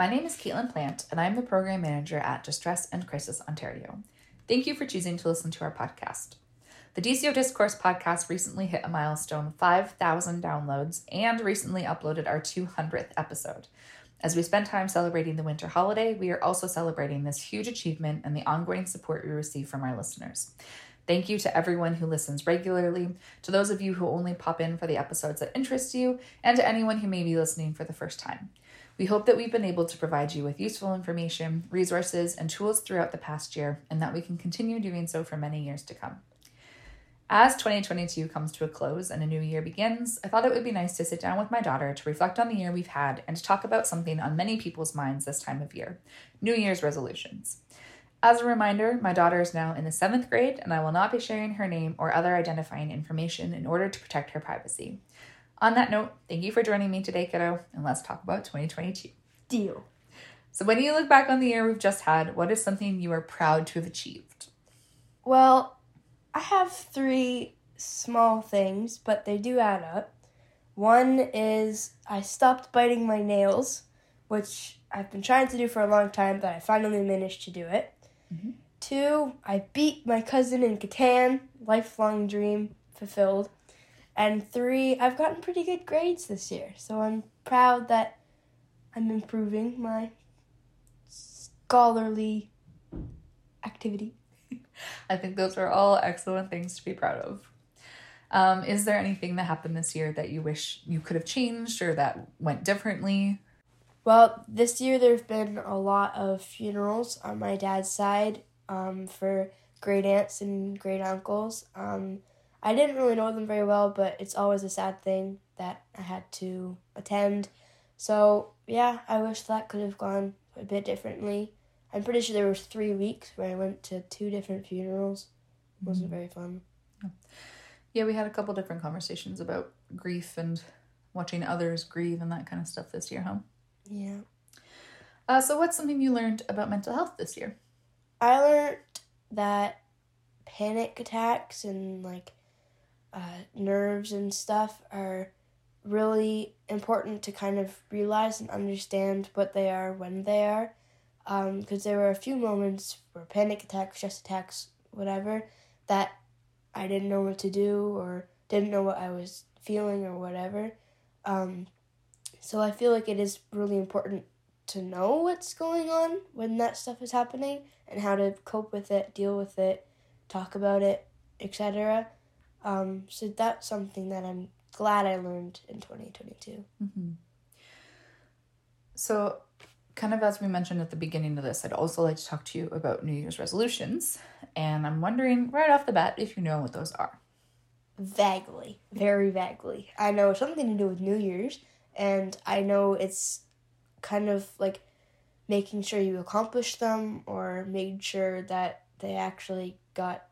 My name is Caitlin Plant, and I'm the Program Manager at Distress and Crisis Ontario. Thank you for choosing to listen to our podcast. The DCO Discourse podcast recently hit a milestone 5,000 downloads and recently uploaded our 200th episode. As we spend time celebrating the winter holiday, we are also celebrating this huge achievement and the ongoing support we receive from our listeners. Thank you to everyone who listens regularly, to those of you who only pop in for the episodes that interest you, and to anyone who may be listening for the first time. We hope that we've been able to provide you with useful information, resources, and tools throughout the past year, and that we can continue doing so for many years to come. As 2022 comes to a close and a new year begins, I thought it would be nice to sit down with my daughter to reflect on the year we've had and to talk about something on many people's minds this time of year New Year's resolutions. As a reminder, my daughter is now in the seventh grade, and I will not be sharing her name or other identifying information in order to protect her privacy. On that note, thank you for joining me today, kiddo, and let's talk about 2022. Deal. So, when you look back on the year we've just had, what is something you are proud to have achieved? Well, I have three small things, but they do add up. One is I stopped biting my nails, which I've been trying to do for a long time, but I finally managed to do it. Mhm. Two, I beat my cousin in Catan, lifelong dream fulfilled. And three, I've gotten pretty good grades this year, so I'm proud that I'm improving my scholarly activity. I think those are all excellent things to be proud of. Um, is there anything that happened this year that you wish you could have changed or that went differently? Well, this year there have been a lot of funerals on my dad's side um, for great aunts and great uncles. Um, I didn't really know them very well, but it's always a sad thing that I had to attend. So yeah, I wish that could have gone a bit differently. I'm pretty sure there was three weeks where I went to two different funerals. It wasn't very fun. Yeah, we had a couple different conversations about grief and watching others grieve and that kind of stuff this year, huh? Yeah. Uh, so, what's something you learned about mental health this year? I learned that panic attacks and like uh, nerves and stuff are really important to kind of realize and understand what they are when they are. Because there were a few moments where panic attacks, stress attacks, whatever, that I didn't know what to do or didn't know what I was feeling or whatever. Um, so I feel like it is really important to know what's going on when that stuff is happening and how to cope with it, deal with it, talk about it, etc. Um, so that's something that I'm glad I learned in 2022. Mm-hmm. So, kind of as we mentioned at the beginning of this, I'd also like to talk to you about New Year's resolutions. And I'm wondering right off the bat if you know what those are. Vaguely, very vaguely. I know something to do with New Year's, and I know it's kind of like making sure you accomplish them or making sure that they actually got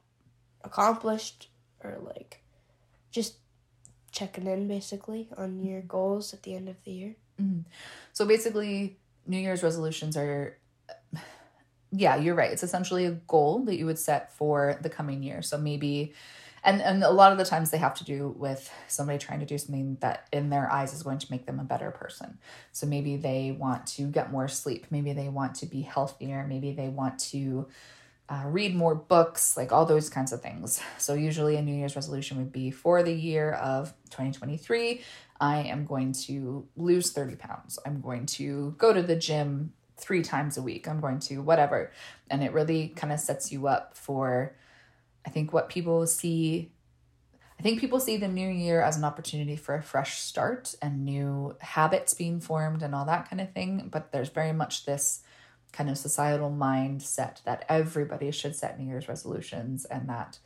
accomplished or like just checking in basically on your goals at the end of the year. Mhm. So basically, New Year's resolutions are, yeah, you're right. It's essentially a goal that you would set for the coming year. So maybe, and and a lot of the times they have to do with somebody trying to do something that in their eyes is going to make them a better person. So maybe they want to get more sleep. Maybe they want to be healthier. Maybe they want to uh, read more books, like all those kinds of things. So, usually, a New Year's resolution would be for the year of 2023. I am going to lose 30 pounds. I'm going to go to the gym three times a week. I'm going to whatever. And it really kind of sets you up for, I think, what people see. I think people see the new year as an opportunity for a fresh start and new habits being formed and all that kind of thing. But there's very much this kind of societal mindset that everybody should set New Year's resolutions and that,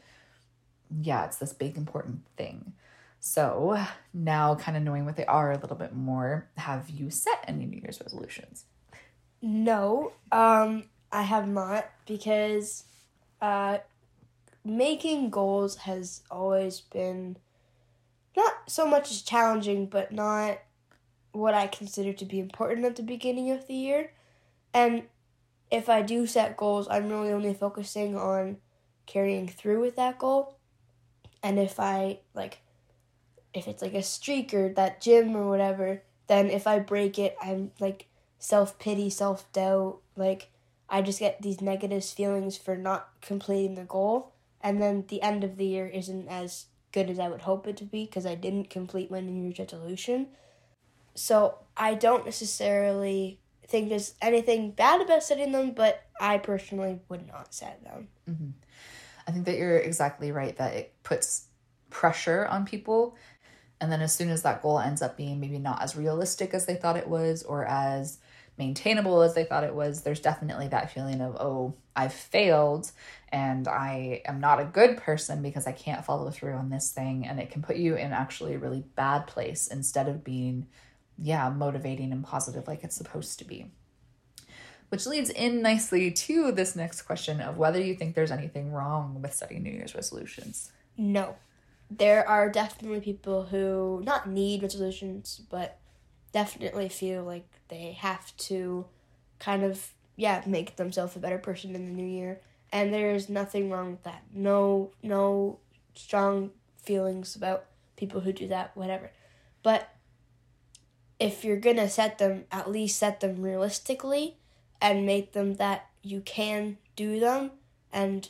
yeah, it's this big important thing. So now, kind of knowing what they are a little bit more, have you set any New Year's resolutions? No, um, I have not because uh, making goals has always been not so much as challenging, but not what I consider to be important at the beginning of the year. And if I do set goals, I'm really only focusing on carrying through with that goal. And if I like, if it's like a streak or that gym or whatever, then if I break it, I'm like self pity, self doubt. Like, I just get these negative feelings for not completing the goal. And then the end of the year isn't as good as I would hope it to be because I didn't complete my New Year's resolution. So I don't necessarily think there's anything bad about setting them, but I personally would not set them. Mm-hmm. I think that you're exactly right that it puts pressure on people. And then as soon as that goal ends up being maybe not as realistic as they thought it was or as maintainable as they thought it was, there's definitely that feeling of, oh, I've failed and I am not a good person because I can't follow through on this thing. And it can put you in actually a really bad place instead of being, yeah, motivating and positive like it's supposed to be. Which leads in nicely to this next question of whether you think there's anything wrong with setting New Year's resolutions. No. There are definitely people who not need resolutions, but definitely feel like they have to kind of yeah make themselves a better person in the new year and there's nothing wrong with that no no strong feelings about people who do that whatever but if you're gonna set them at least set them realistically and make them that you can do them and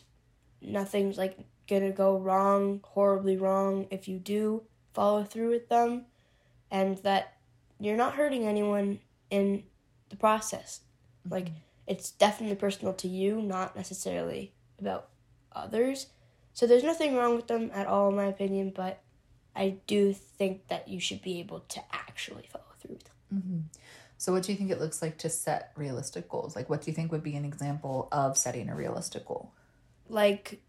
nothing's like gonna go wrong horribly wrong if you do follow through with them and that you're not hurting anyone in the process. Mm-hmm. Like it's definitely personal to you, not necessarily about others. So there's nothing wrong with them at all in my opinion, but I do think that you should be able to actually follow through with them. Mm-hmm. So what do you think it looks like to set realistic goals? Like what do you think would be an example of setting a realistic goal? Like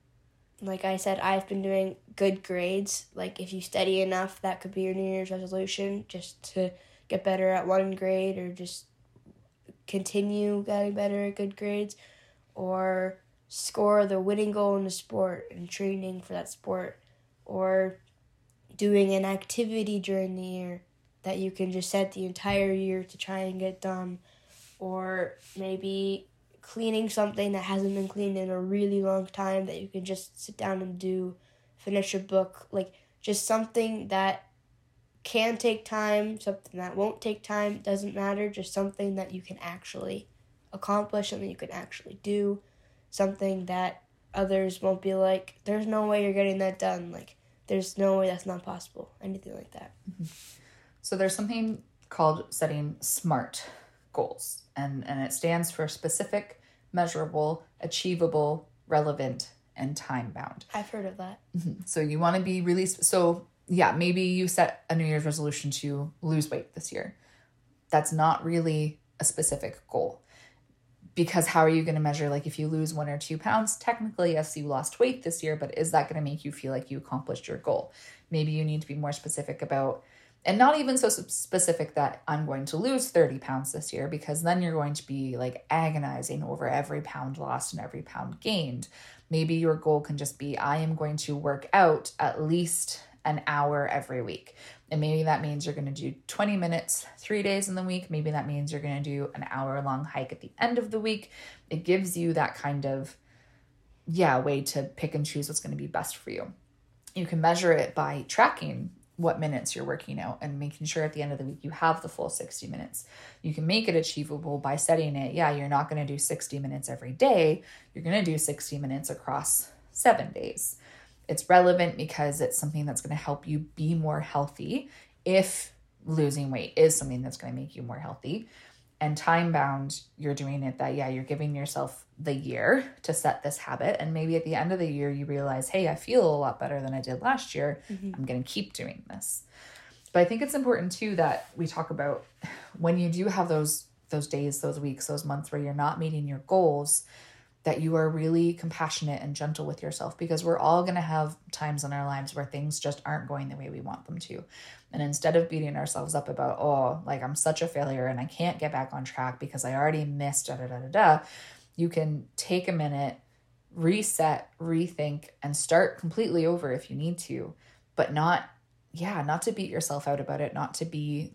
like I said, I've been doing good grades. Like if you study enough, that could be your New Year's resolution just to get better at one grade or just continue getting better at good grades or score the winning goal in the sport and training for that sport or doing an activity during the year that you can just set the entire year to try and get done or maybe cleaning something that hasn't been cleaned in a really long time that you can just sit down and do finish a book like just something that can take time, something that won't take time, doesn't matter, just something that you can actually accomplish, something you can actually do, something that others won't be like, there's no way you're getting that done. Like, there's no way that's not possible. Anything like that. Mm-hmm. So, there's something called setting SMART goals, and, and it stands for specific, measurable, achievable, relevant, and time bound. I've heard of that. Mm-hmm. So, you want to be really, so yeah, maybe you set a New Year's resolution to lose weight this year. That's not really a specific goal. Because how are you going to measure, like, if you lose one or two pounds? Technically, yes, you lost weight this year, but is that going to make you feel like you accomplished your goal? Maybe you need to be more specific about, and not even so specific that I'm going to lose 30 pounds this year, because then you're going to be like agonizing over every pound lost and every pound gained. Maybe your goal can just be, I am going to work out at least an hour every week. And maybe that means you're going to do 20 minutes three days in the week. Maybe that means you're going to do an hour long hike at the end of the week. It gives you that kind of, yeah, way to pick and choose what's going to be best for you. You can measure it by tracking what minutes you're working out and making sure at the end of the week you have the full 60 minutes. You can make it achievable by setting it. Yeah, you're not going to do 60 minutes every day. You're going to do 60 minutes across seven days it's relevant because it's something that's going to help you be more healthy if losing weight is something that's going to make you more healthy and time bound you're doing it that yeah you're giving yourself the year to set this habit. And maybe at the end of the year you realize hey i feel a lot better than i did last year. Mm-hmm. i'm going to keep doing this. But i think it's important too that we talk about when you do have those those days those weeks those months where you're not meeting your goals that you are really compassionate and gentle with yourself because we're all going to have times in our lives where things just aren't going the way we want them to. And instead of beating ourselves up about, oh, like I'm such a failure and I can't get back on track because I already missed da da da da da, you can take a minute, reset, rethink, and start completely over if you need to, but not, yeah, not to beat yourself out about it, not to be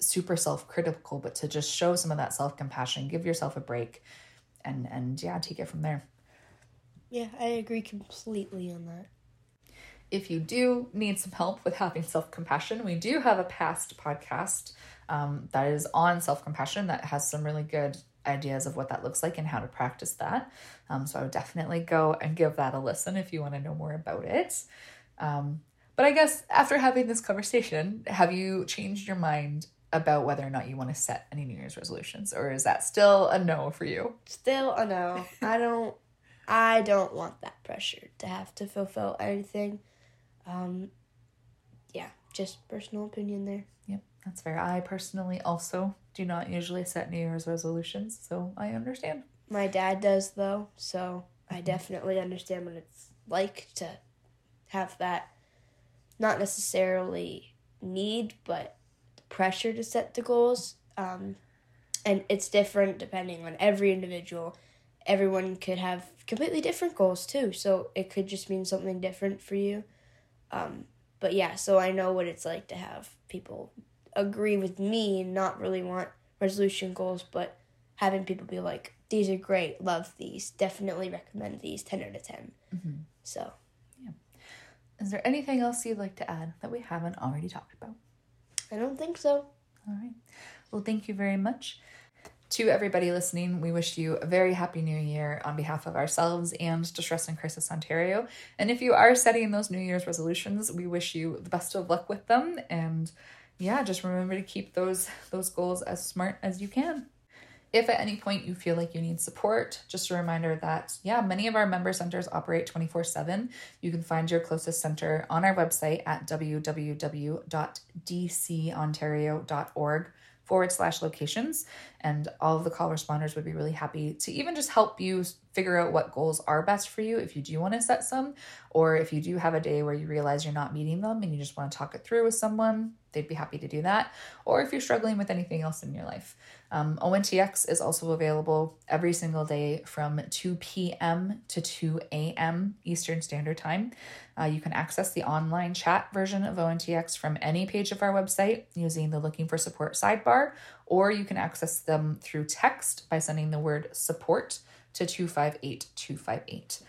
super self-critical but to just show some of that self-compassion give yourself a break and and yeah take it from there. Yeah i agree completely on that. If you do need some help with having self-compassion we do have a past podcast um, that is on self-compassion that has some really good ideas of what that looks like and how to practice that. Um, so i would definitely go and give that a listen if you want to know more about it. Um, but I guess after having this conversation, have you changed your mind about whether or not you want to set any New Year's resolutions, or is that still a no for you? Still a no. I don't. I don't want that pressure to have to fulfill anything. Um, yeah, just personal opinion there. Yep, that's fair. I personally also do not usually set New Year's resolutions, so I understand. My dad does though, so I mm-hmm. definitely understand what it's like to have that not necessarily need, but pressure to set the goals. Um, and it's different depending on every individual. Everyone could have completely different goals too, so it could just mean something different for you. Um, but yeah, so I know what it's like to have people agree with me and not really want resolution goals, but having people be like, these are great, love these, definitely recommend these, 10 out of 10. Mm-hmm. So, yeah. Is there anything else you'd like to add that we haven't already talked about? I don't think so. All right. Well, thank you very much. To everybody listening, we wish you a very happy new year on behalf of ourselves and Distress and Crisis Ontario. And if you are setting those New Year's resolutions, we wish you the best of luck with them. And yeah, just remember to keep those those goals as smart as you can. If at any point you feel like you need support, just a reminder that, yeah, many of our member centers operate 24 7. You can find your closest center on our website at www.dcontario.org forward slash locations. And all of the call responders would be really happy to even just help you figure out what goals are best for you if you do want to set some, or if you do have a day where you realize you're not meeting them and you just want to talk it through with someone, they'd be happy to do that. Or if you're struggling with anything else in your life. Um, ONTX is also available every single day from 2 p.m. to 2 a.m. Eastern Standard Time. Uh, you can access the online chat version of ONTX from any page of our website using the Looking for Support sidebar, or you can access them through text by sending the word support to 258258.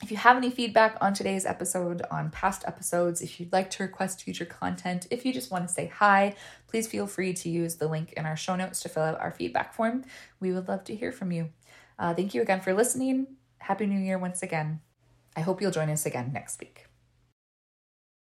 If you have any feedback on today's episode, on past episodes, if you'd like to request future content, if you just want to say hi, please feel free to use the link in our show notes to fill out our feedback form. We would love to hear from you. Uh, thank you again for listening. Happy New Year once again. I hope you'll join us again next week.